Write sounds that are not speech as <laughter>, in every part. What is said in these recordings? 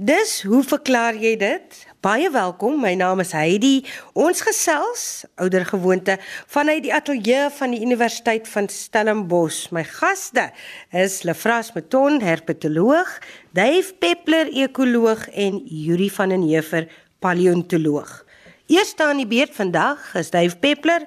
Dis hoe verklaar jy dit? Baie welkom. My naam is Heidi. Ons gesels ouer gewoonte vanuit die ateljee van die Universiteit van Stellenbosch. My gaste is Lefras Meton, herpetoloog, Dave Peppler, ekoloog en Yuri van den Heever, paleontoloog. Eerste aan die beurt vandag is Dave Peppler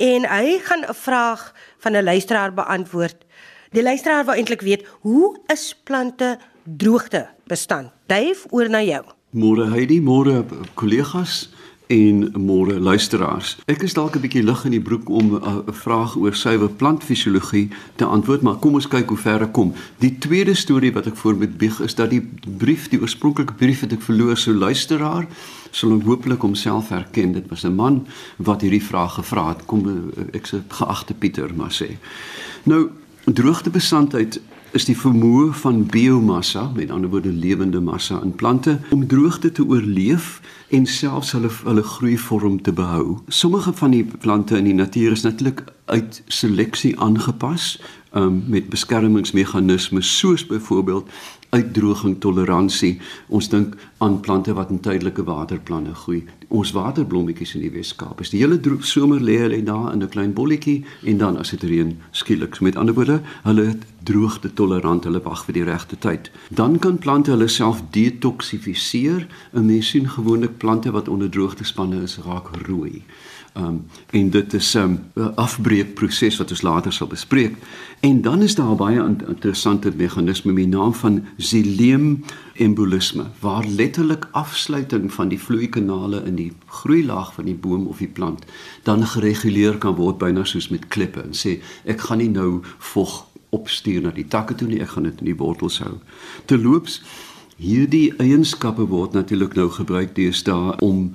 en hy gaan 'n vraag van 'n luisteraar beantwoord. Die luisteraar wil eintlik weet, hoe is plante droogte bestand? Dave, oor na jou. Môre Heidi, môre kollegas en môre luisteraars. Ek is dalk 'n bietjie lig in die broek om uh, 'n vraag oor suiwer plantfisiologie te antwoord, maar kom ons kyk hoe ver ek kom. Die tweede storie wat ek voor met bieg is dat die brief, die oorspronklike brief wat ek verloor so luisteraar, sal hopelik homself herken. Dit was 'n man wat hierdie vraag gevra het. Kom uh, ek sê geagte Pieter, maar sê. Nou, droogtebesandheid is die vermoë van biomassa, met ander woorde lewende massa in plante om droogte te oorleef en selfs hulle hulle groeivorm te behou. Sommige van die plante in die natuur is natuurlik uit seleksie aangepas um, met beskermingsmeganismes soos byvoorbeeld uitdroging toleransie. Ons dink aan plante wat in tydelike waterplanne groei. Ons waterblommetjies in die Weskaap. Is die hele somer lê hulle daar in 'n klein bolletjie en dan as dit reën skielik. Met ander woorde, hulle droogte tolerant, hulle wag vir die regte tyd. Dan kan plante hulle self detoksifiseer. 'n Mens sien gewoonlik plante wat onder droogtespanne is raak rooi. Um, en dit is 'n um, afbreekproses wat ons later sal bespreek. En dan is daar baie interessante meganisme met die naam van xyleem embolisme waar letterlik afsluiting van die vloeikanale in die groeilaag van die boom of die plant dan gereguleer kan word byna soos met klippe en sê ek gaan nie nou vog opstuur na die takke toe nie, ek gaan dit in die wortels hou. Terloops hierdie eienskappe word natuurlik nou gebruik deesdae om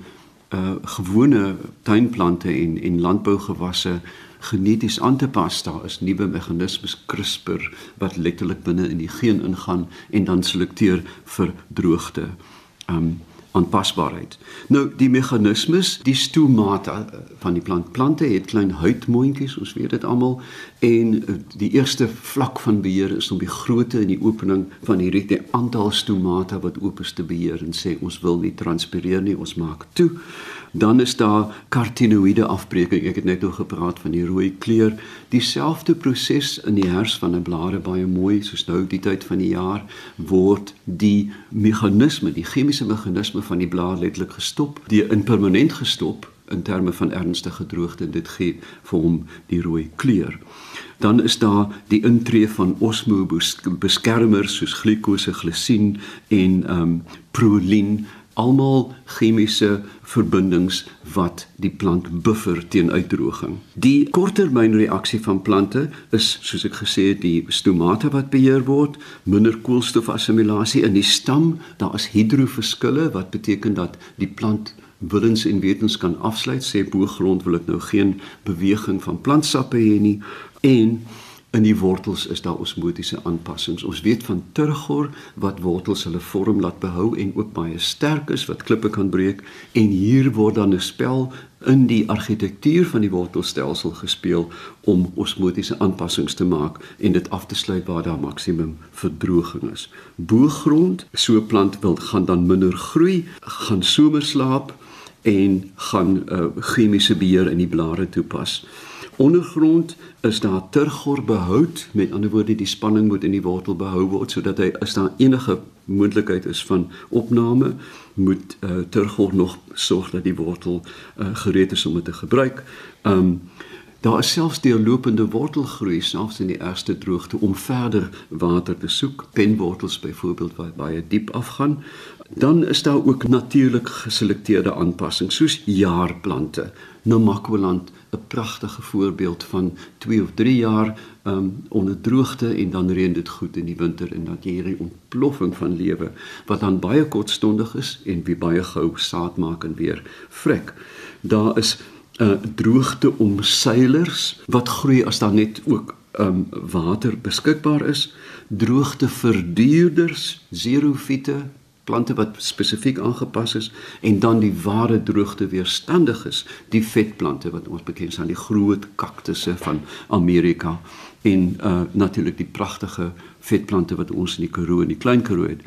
uh gewone tuinplante en en landbougewasse geneties aan te pas. Daar is nuwe meganismes CRISPR wat letterlik binne in die geen ingaan en dan selekteer vir droogte. Um aanpasbaarheid. Nou die meganismes, die stomata uh, van die plant. Plante het klein huidmondjies, ons weet dit almal, en uh, die eerste vlak van beheer is om die grootte en die opening van hierdie die aantal stomata wat oop is te beheer en sê ons wil nie transpireer nie, ons maak toe. Dan is daar karotinoïde afbreking. Ek het net oor gepraat van die rooi kleur. Dieselfde proses in die hers van 'n blare baie mooi soos nou die tyd van die jaar word die meganisme, die chemiese meganisme van die blaar letterlik gestop, die in permanent gestop in terme van ernstige droogte en dit gee vir hom die rooi kleur. Dan is daar die intree van osmobeskermers soos glikose, glisien en ehm um, prolin almal chemiese verbindings wat die plant buffer teen uitdroging. Die korttermynreaksie van plante is soos ek gesê het die stomate wat beheer word, minder koolstofassimilasie in die stam, daar is hidroverskille wat beteken dat die plant willens en wetens kan afsluit. Sê boergrond wil ek nou geen beweging van plantsappe hê nie. En In die wortels is daar osmotiese aanpassings. Ons weet van turgor wat wortels hulle vorm laat behou en ook baie sterk is wat klippe kan breek en hier word dan 'n spel in die argitektuur van die wortelstelsel gespeel om osmotiese aanpassings te maak en dit af te sluit waar daar maksimum verdroging is. Boergrond, so 'n plant wil gaan dan minder groei, gaan somerslaap en gaan uh, chemiese beheer in die blare toepas ondergrond is daar turgor behoud met ander woorde die spanning moet in die wortel behou word sodat hy as daar enige moontlikheid is van opname moet uh, turgor nog sorg dat die wortel uh, gereed is om dit te gebruik. Um daar is selfs deurlopende wortelgroei selfs in die eerste droogte om verder water te soek. Penwortels byvoorbeeld wat baie diep afgaan. Dan is daar ook natuurlik geselekteerde aanpassings soos jaarplante. Namaqualand 'n pragtige voorbeeld van 2 of 3 jaar um, onder droogte en dan reën dit goed in die winter en dan jy hierdie ontploffing van lewe wat dan baie kortstondig is en wie baie gou saad maak en weer vrek. Daar is uh, droogte omseilers wat groei as daar net ook um, water beskikbaar is. Droogte verduurders, xerofiete, plante wat spesifiek aangepas is en dan die ware droogte weerstandig is, die vetplante wat ons bekend staan, die groot kaktusse van Amerika en uh natuurlik die pragtige vetplante wat ons in die Karoo en die Klein Karoo het.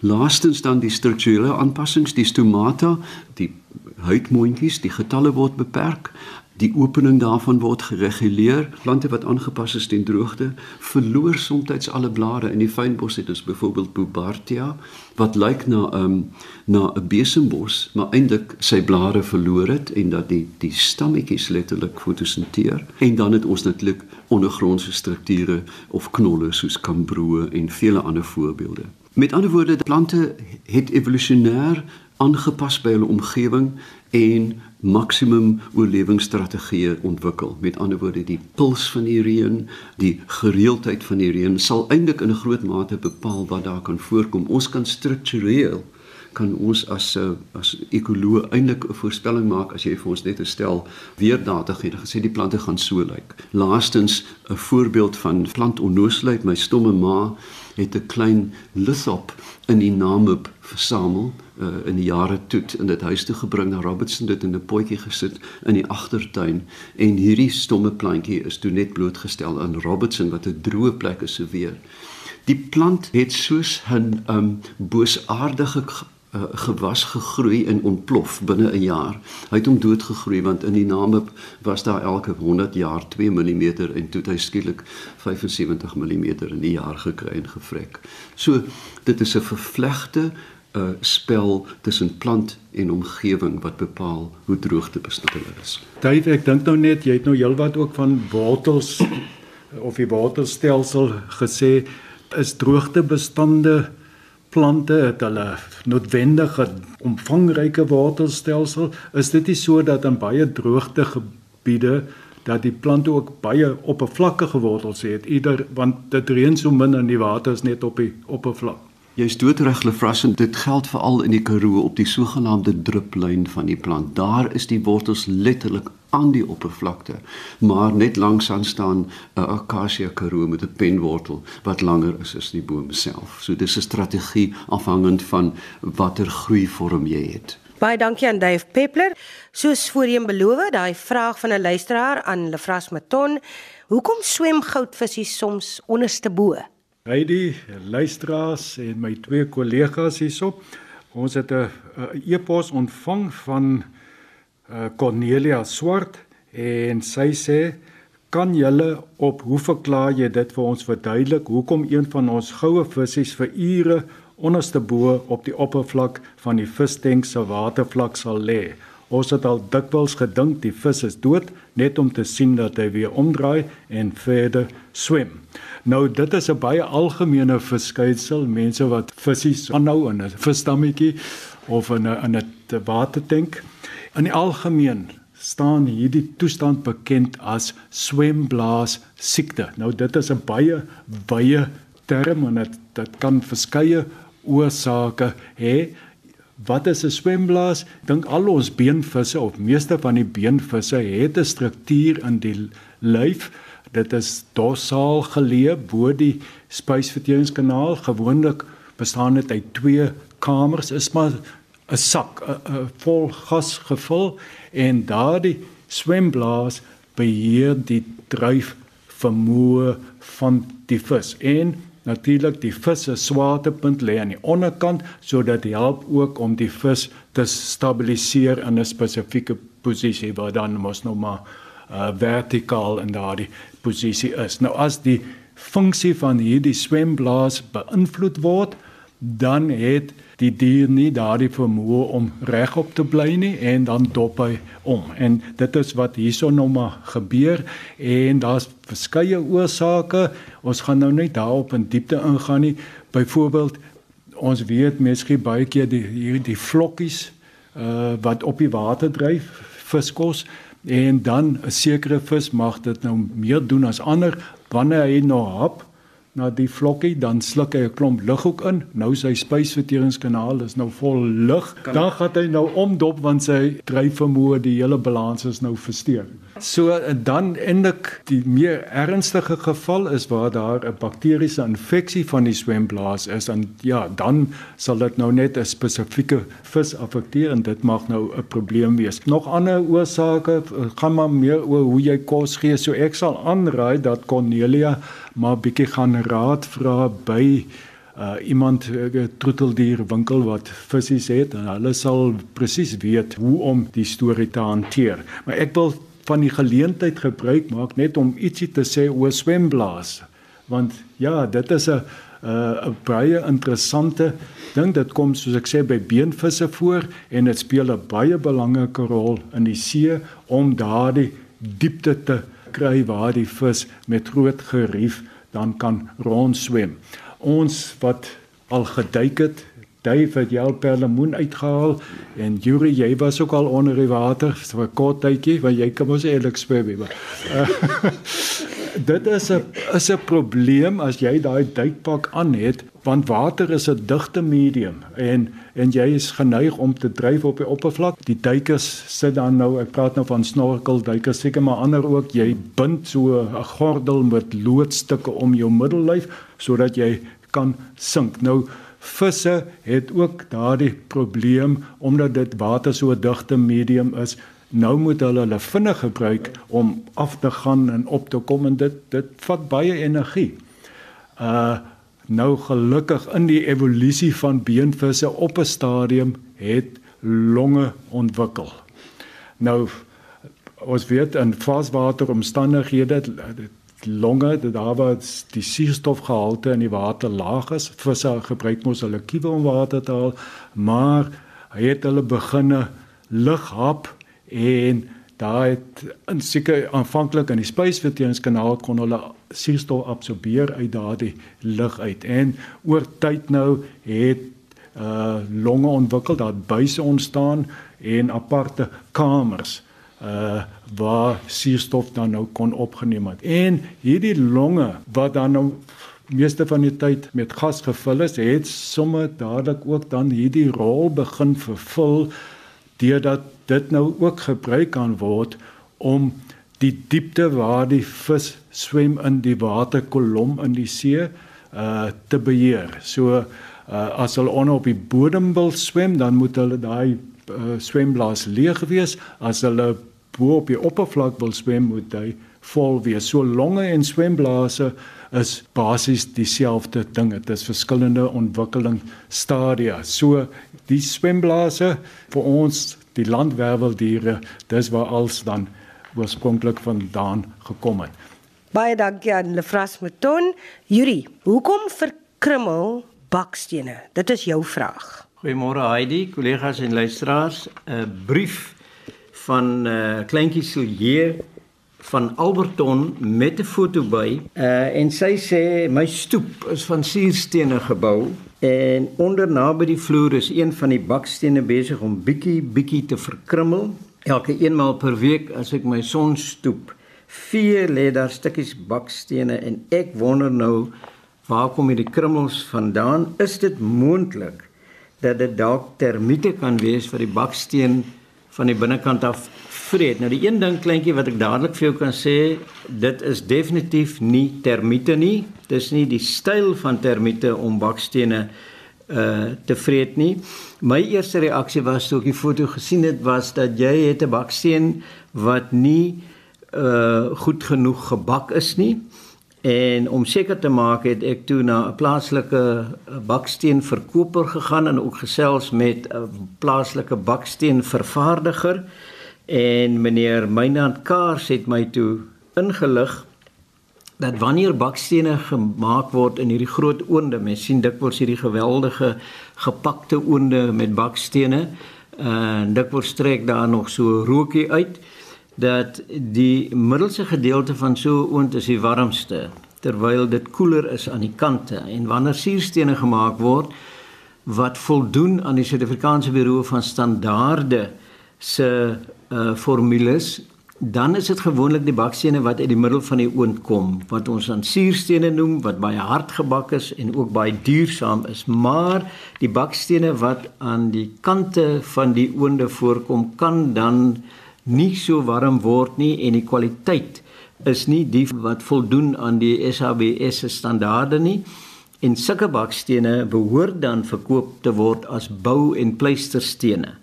Laastens dan die strukturele aanpassings, die stomata, die huidmondjies, die getalle word beperk. Die opening daarvan word gereguleer. Plante wat aangepas is teen droogte, verloor soms alle blare. In die fynbos het ons byvoorbeeld Bubartia wat lyk na 'n um, na 'n besembos, maar eintlik sy blare verloor het en dat die die stammetjies letterlik fotosinteer. En dan het ons natuurlik ondergrondse strukture of knolle soos kambroe en vele ander voorbeelde. Met ander woorde, plante het evolusionêr aangepas by hulle omgewing en maksimum oorlewingsstrategieë ontwikkel. Met ander woorde, die puls van die reën, die gereeldheid van die reën sal eintlik in 'n groot mate bepaal wat daar kan voorkom. Ons kan struktureel kan ons as eh, as ekoloog eintlik 'n voorspelling maak as jy vir ons net 'n stel weerdata gee. Dit gesê die plante gaan so lyk. Laastens 'n voorbeeld van plantonnoosheid, my stomme ma het 'n klein lithop in die Namib versamel uh, in die jare toe in dit huis toe gebring na Robertson dit in 'n potjie gesit in die agtertuin en hierdie stomme plantjie is toe net blootgestel aan Robertson wat 'n droë plek is se weer. Die plant het soos 'n um, boosaardige uh, gewas gegroei en ontplof binne 'n jaar. Hy het hom dood gegroei want in die name was daar elke 100 jaar 2 mm en toe hy skielik 75 mm in die jaar gekry en gevrek. So dit is 'n vervlegte 'n uh, spel tussen plant en omgewing wat bepaal hoe droogtebestendig is. Dave, ek dink nou net jy het nou heelwat ook van wortels of die wortelstelsel gesê is droogtebestande plante het hulle noodwendige omvangryke wortelstelsel is dit nie so dat in baie droogte gebiede dat die plante ook baie oppervlakkige wortels het? Eerder want dit reën so min in die water is net op die oppervlak. Jy's doodreg Lefrassen, dit geld veral in die Karoo op die sogenaamde druplyn van die plant. Daar is die wortels letterlik aan die oppervlakte, maar net langs aan staan 'n akasia karoo met 'n penwortel wat langer is as die boom self. So dis 'n strategie afhangend van watter groeivorm jy het. Baie dankie aan Dave Peppler. Soos voorheen beloof, daai vraag van 'n luisteraar aan Lefras Maton, hoekom swem goudvisse soms onderste bo? Heidi, luisteraars en my twee kollegas hierso. Ons het 'n e-pos ontvang van Cornelia Swart en sy sê kan julle op hoe verklaar jy dit vir ons verduidelik hoekom een van ons goue visse vir ure onderste bo op die oppervlak van die visstank se watervlak sal lê? Ons het al dikwels gedink die vis is dood net om te sien dat hy weer omdraai en verder swem. Nou dit is 'n baie algemene verskynsel, mense wat visse aanhou in 'n visstammetjie of in 'n in 'n watertank. In die algemeen staan hierdie toestand bekend as swemblaas siekte. Nou dit is 'n baie wye term en dit dit kan verskeie oorsake hê. Wat is 'n swemblaas? Dink al ons beenvisse of meeste van die beenvisse het 'n struktuur in die lyf Dit is dorsaal geleë bo die spysverteringskanaal. Gewoonlik bestaan dit uit twee kamers. Is maar 'n sak 'n vol gas gevul en daardie swemblaas beheer die dryf vermoë van die vis en natuurlik die vis se swaartepunt lê aan die onderkant sodat dit help ook om die vis te stabiliseer in 'n spesifieke posisie waar dan mos nou maar uh, vertikaal in daardie posisie is. Nou as die funksie van hierdie swemblaas beïnvloed word, dan het die dier nie daardie vermoë om regop te bly nie en dan dop hy om. En dit is wat hierso nou maar gebeur en daar's verskeie oorsake. Ons gaan nou net daarop in diepte ingaan nie. Byvoorbeeld ons weet miskien baie keer die hierdie vlokkies uh wat op die water dryf viskos en dan 'n sekere vis mag dit nou meer doen as ander wanneer hy nou hap na die vlokkie dan sluk hy 'n klomp lug ook in nou sy spysverteringskanaal is nou vol lug dan gaan hy nou omdop want sy dryfvermoë die hele balans is nou versteur So dan eindelik die meer ernstige geval is waar daar 'n bakteriese infeksie van die swemblaas is en ja, dan sal dit nou net 'n spesifieke vis affekteer en dit mag nou 'n probleem wees. Nog ander oorsake gaan maar meer oor hoe jy kos gee. So ek sal aanraai dat Cornelia maar bietjie gaan raad vra by uh iemand 'n uh, troeteldier winkel wat visse het en hulle sal presies weet hoe om die storie te hanteer. Maar ek wil van die geleentheid gebruik maak net om ietsie te sê oor swemblaas. Want ja, dit is 'n 'n baie interessante ding. Dit kom soos ek sê by beenvisse voor en dit speel 'n baie belangrike rol in die see om daardie diepte te kry waar die vis met groot gerief dan kan rondswem. Ons wat al geduik het, Dave het jou perlemoen uitgehaal en Yuri jy was ook al onder die water vir 'n kort tydjie want jy kan mos eerlik swem maar. <laughs> Uh, dit is 'n is 'n probleem as jy daai duikpak aan het want water is 'n digte medium en en jy is geneig om te dryf op die oppervlak. Die duikers sit dan nou, ek praat nou van snorkel duikers, seker maar ander ook, jy bind so 'n gordel met loodstukke om jou middellyf sodat jy kan sink. Nou visse het ook daardie probleem omdat dit water so 'n digte medium is. Nou moet hulle hulle vinnig gebruik om af te gaan en op te kom en dit dit vat baie energie. Uh nou gelukkig in die evolusie van beenvisse op 'n stadium het longe ontwikkel. Nou ons weet in varswateromstandighede longe dat daar was die suurstofgehalte in die water laag is. Visse gebruik mos hulle kiewe om water te haal, maar hy het hulle beginne lighap en daai in seker aanvanklik in die spysverteringskanaal kon hulle suurstof absorbeer uit daardie lug uit en oor tyd nou het uh longe ontwikkel, daar buise ontstaan en aparte kamers uh waar suurstof dan nou kon opgeneem het. En hierdie longe wat dan nou meeste van die tyd met gas gevul is, het sommer dadelik ook dan hierdie rol begin vervul deurdat dit nou ook gebruik kan word om die diepte waar die vis swem in die waterkolom in die see uh te beheer. So uh as hulle onder op die bodem wil swem, dan moet hulle daai uh, swemblaas leeg wees. As hulle bo op die oppervlak wil swem, moet hy vol wees. So longe en swemblase is basies dieselfde ding. Dit is verskillende ontwikkeling stadia. So die swemblase vir ons die landwerveldiere, dis waar als dan oorspronklik vandaan gekom het. Baie dankie aan Lefras Mouton. Yuri, hoekom verkrummel bakstene? Dit is jou vraag. Goeiemôre Heidi, kollegas en luisteraars. 'n Brief van uh, kleintjie Silje van Alberton met 'n foto by. Uh, en sy sê my stoep is van suurstene gebou En onder naby die vloer is een van die bakstene besig om bietjie bietjie te verkrummel. Elke eenmaal per week as ek my son stoep, vee lê daar stukkies bakstene en ek wonder nou waar kom hierdie krummels vandaan? Is dit moontlik dat dit dalk termiete kan wees vir die baksteen van die binnekant af vreet. Nou die een ding kleintjie wat ek dadelik vir jou kan sê, dit is definitief nie termiete nie. Dis nie die styl van termiete om bakstene uh te vreet nie. My eerste reaksie was toe ek die foto gesien het was dat jy het 'n baksteen wat nie uh goed genoeg gebak is nie. En om seker te maak het ek toe na 'n plaaslike baksteenverkoper gegaan en ook gesels met 'n plaaslike baksteenvervaardiger. En meneer Meinand Kaars het my toe ingelig dat wanneer bakstene gemaak word in hierdie groot oonde, mens sien dikwels hierdie geweldige gepakte oonde met bakstene en dikwels trek daar nog so rookie uit dat die middelste gedeelte van so 'n oond is die warmste terwyl dit koeler is aan die kante. En wanneer suurstene gemaak word wat voldoen aan die Suid-Afrikaanse Buro van Standaarde se uh formules dan is dit gewoonlik die bakstene wat uit die middel van die oond kom wat ons dan suurstene noem wat baie hard gebak is en ook baie duursaam is. Maar die bakstene wat aan die kante van die oonde voorkom kan dan nie so warm word nie en die kwaliteit is nie die wat voldoen aan die SABS se standaarde nie. En sulke bakstene behoort dan verkoop te word as bou en pleisterstene.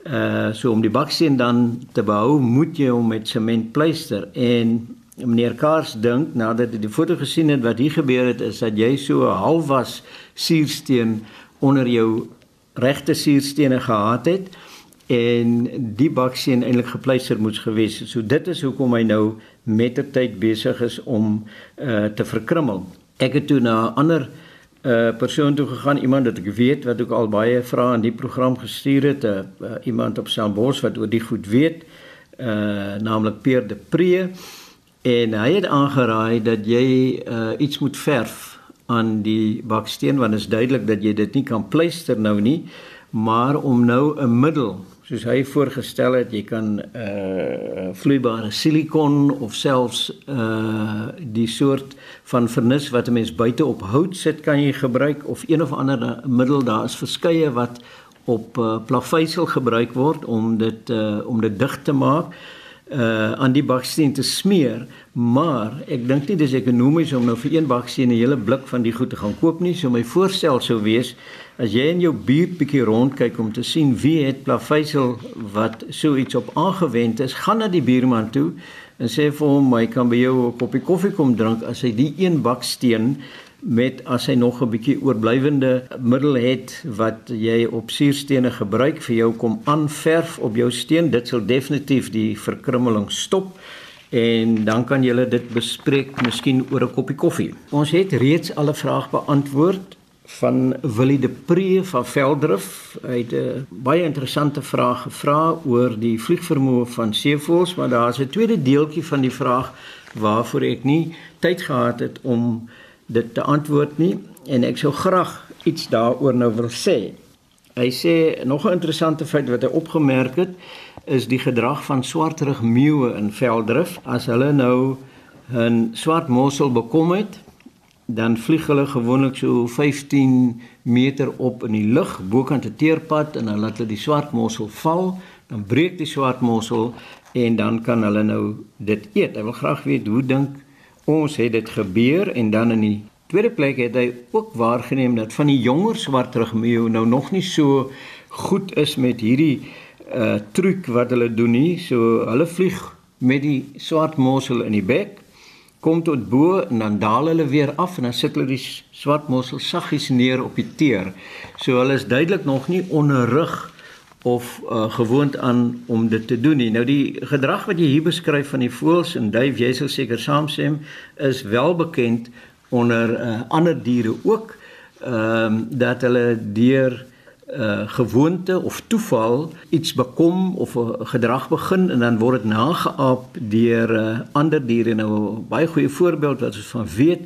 Uh so om die baksteen dan te behou moet jy hom met sement pleister. En meneer Kaars dink nadat hy die foto gesien het wat hier gebeur het is dat jy so 'n halfwas suursteen onder jou regte suurstene gehad het en die baksteen eintlik gepleister moes gewees het. So dit is hoekom hy nou mettertyd besig is om uh, te verkrummel. Ek het toe na 'n ander uh, persoon toe gegaan, iemand wat ek weet wat ook al baie vrae in die program gestuur het, uh, uh, iemand op Stellenbosch wat oor die goed weet, uh naamlik Peer de Pre en hy het aangeraai dat jy uh iets moet verf aan die baksteen want dit is duidelik dat jy dit nie kan pleister nou nie, maar om nou 'n middel soos hy voorgestel het, jy kan uh vloeibare silikon of selfs uh die soort van vernis wat 'n mens buite op hout sit kan jy gebruik of een of ander middel daar is verskeie wat op uh, plaveisel gebruik word om dit uh om dit dig te maak. uh aan die baksteen te smeer maar ek dink nie dis ekonomies om nou vir een baksteen 'n hele blik van die goed te gaan koop nie. So my voorstel sou wees as jy in jou buurt bietjie rondkyk om te sien wie het plaveisel wat so iets op aangewend is gaan na die buurman toe en sê vir hom hy kan by jou 'n koppie koffie kom drink as hy die een baksteen met as hy nog 'n bietjie oorblywende middel het wat jy op suurstene gebruik vir jou kom aanverf op jou steen dit sal definitief die verkrummeling stop en dan kan julle dit bespreek miskien oor 'n koppie koffie. Ons het reeds alle vrae beantwoord van Willie de Pre van Veldrif. Hy het 'n baie interessante vraag gevra oor die vliegvermoë van seevoëls maar daar's 'n tweede deeltjie van die vraag waarvoor ek nie tyd gehad het om dit te antwoord nie en ek sou graag iets daaroor nou wil sê. Hy sê nog 'n interessante feit wat hy opgemerk het is die gedrag van swartrug meeuwe in veldrif. As hulle nou 'n swart mossel bekom het, dan vlieg hulle gewoonlik so 15 meter op in die lug bokant 'n teerpad en dan laat hulle die swart mossel val, dan breek die swart mossel en dan kan hulle nou dit eet. Ek wil graag weet hoe dink ons het dit gebeur en dan in die tweede plek het hy ook waargeneem dat van die jonger swartrugmeeu nou nog nie so goed is met hierdie uh truc wat hulle doen nie. So hulle vlieg met die swart mossel in die bek kom tot bo en dan daal hulle weer af en dan sit hulle die swart mossel saggies neer op die teer. So hulle is duidelik nog nie onderrig of uh, gewoond aan om dit te doen nie. Nou die gedrag wat jy hier beskryf van die voëls en duif, jy sal seker saamstem, is wel bekend onder uh, ander diere ook ehm um, dat hulle deur uh gewoonte of toeval iets bekom of 'n gedrag begin en dan word dit nageaap deur uh, ander diere. Nou baie goeie voorbeeld wat ons van weet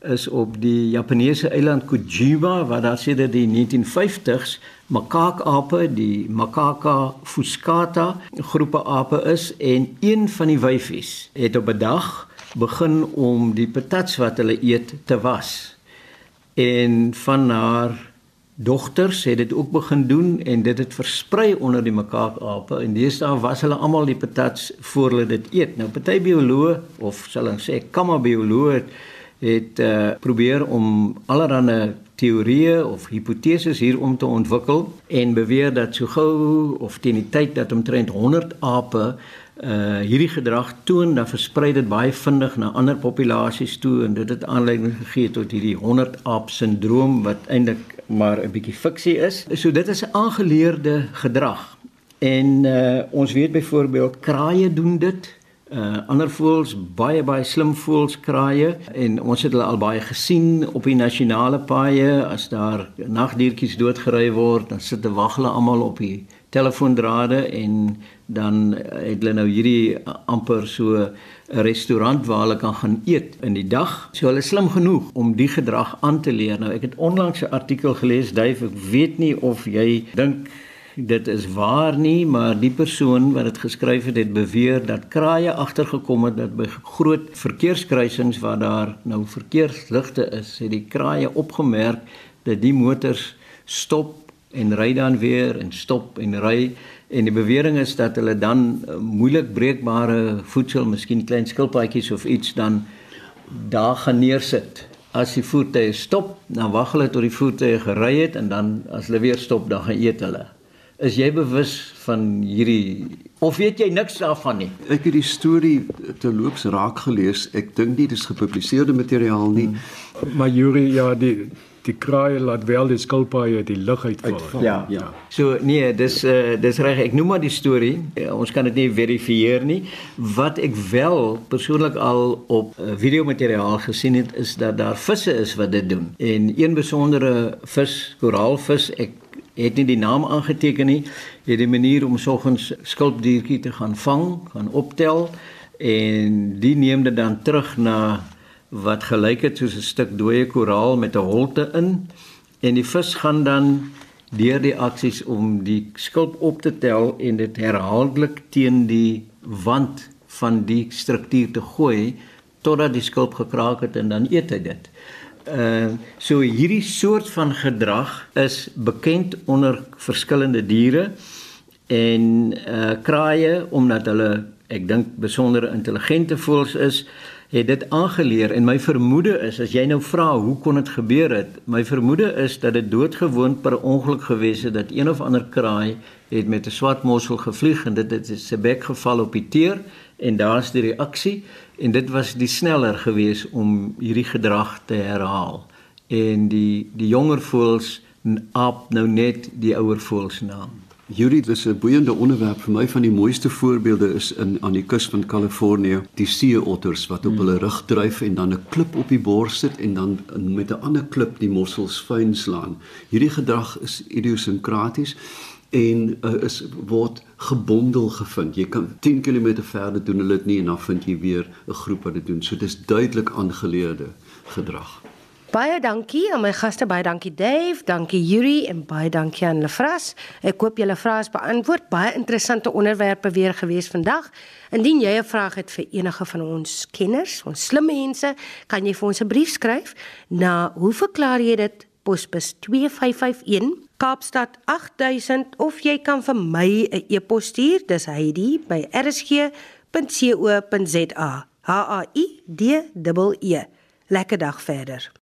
is op die Japaneese eiland Kojima waar daar sedert die 1950s makaakape, die Macaca fuscata groepe ape is en een van die wyfies het op 'n dag begin om die patats wat hulle eet te was. En van haar dogters het dit ook begin doen en dit het versprei onder die makaakape en deesdae was hulle almal die patats voor hulle dit eet. Nou party bioloë of sal ons sê kammabioloë het uh, probeer om allerlei teorieë of hipoteses hierom te ontwikkel en beweer dat so gou of teen die tyd dat omtrent 100 ape uh hierdie gedrag toon dan versprei dit baie vinnig na ander populasies toe en dit het aanleiding gegee tot hierdie 100 aap sindroom wat eintlik maar 'n bietjie fiksie is. So dit is 'n aangeleerde gedrag. En uh ons weet byvoorbeeld kraaie doen dit uh ander voëls baie baie slim voëls kraaie en ons het hulle al baie gesien op die nasionale paaie as daar nagdiertjies doodgery word dan sit hulle wag hulle almal op die telefoondrade en dan het hulle nou hierdie amper so 'n restaurant waar hulle kan gaan eet in die dag. So hulle is slim genoeg om die gedrag aan te leer. Nou ek het onlangs 'n artikel gelees, Duif, ek weet nie of jy dink dit is waar nie, maar die persoon wat dit geskryf het, het beweer dat kraaie agtergekom het dat by groot verkeerskruisings waar daar nou verkeersligte is, het die kraaie opgemerk dat die motors stop en ry dan weer en stop en ry en die bewering is dat hulle dan uh, moeilik breekbare voedsel, miskien klein skilpaadjies of iets dan daar gaan neersit. As die voertuie stop, dan wag hulle tot die voertuie gery het en dan as hulle weer stop, dan gaan eet hulle. Is jy bewus van hierdie of weet jy niks daarvan nie? Ek het die storie te loops raak gelees. Ek dink nie dis gepubliseerde materiaal nie. Hmm. Maar Yuri, ja, die die kraai laat wel die skilpaaie die lug uitval. Uitval. Ja. Ja. So nee, dis uh dis reg. Ek noem maar die storie. Uh, ons kan dit nie verifieer nie. Wat ek wel persoonlik al op uh, videomateriaal gesien het is dat daar visse is wat dit doen. En een besondere vis, koraalvis, ek het nie die naam aangeteken nie, het die manier om soggens skulpdiertjie te gaan vang, gaan optel en die neem dit dan terug na wat gelyk het soos 'n stuk dooie koraal met 'n holte in en die vis gaan dan deur die aksies om die skulp op te tel en dit herhaaldelik teen die wand van die struktuur te gooi totdat die skulp gekraak het en dan eet hy dit. Uh so hierdie soort van gedrag is bekend onder verskillende diere en uh kraaie omdat hulle ek dink besondere intelligente voëls is, het dit aangeleer en my vermoede is as jy nou vra hoe kon dit gebeur het, my vermoede is dat dit doodgewoon per ongeluk gewees het dat een of ander kraai het met 'n swart mossel gevlieg en dit het sy bek geval op die teer en daar's die reaksie en dit was die sneller gewees om hierdie gedrag te herhaal en die die jonger voëls aap nou net die ouer voëls naam. Yuri, dis 'n boeiende onderwerp vir my van die mooiste voorbeelde is in aan die kus van Kalifornië, die seeotters wat op hmm. hulle rug dryf en dan 'n klip op die bors sit en dan met 'n ander klip die mossels fyn slaan. Hierdie gedrag is idiosinkraties en uh, is word gebondel gevind. Jy kan 10 km verder doen hulle dit nie en dan vind jy weer 'n groep wat dit doen. So dis duidelik aangeleerde gedrag. Baie dankie aan my gaste, baie dankie Dave, dankie Yuri en baie dankie aan Lefras. Ek hoop julle vrae is beantwoord. Baie interessante onderwerpe weer gewees vandag. Indien jy 'n vraag het vir enige van ons kenners, ons slim mense, kan jy vir ons 'n brief skryf na hoe verklaar jy dit posbus 2551 Kaapstad 8000 of jy kan vir my 'n e-pos stuur. Dis Heidi by rsg.co.za. H A I D E E. Lekker dag verder.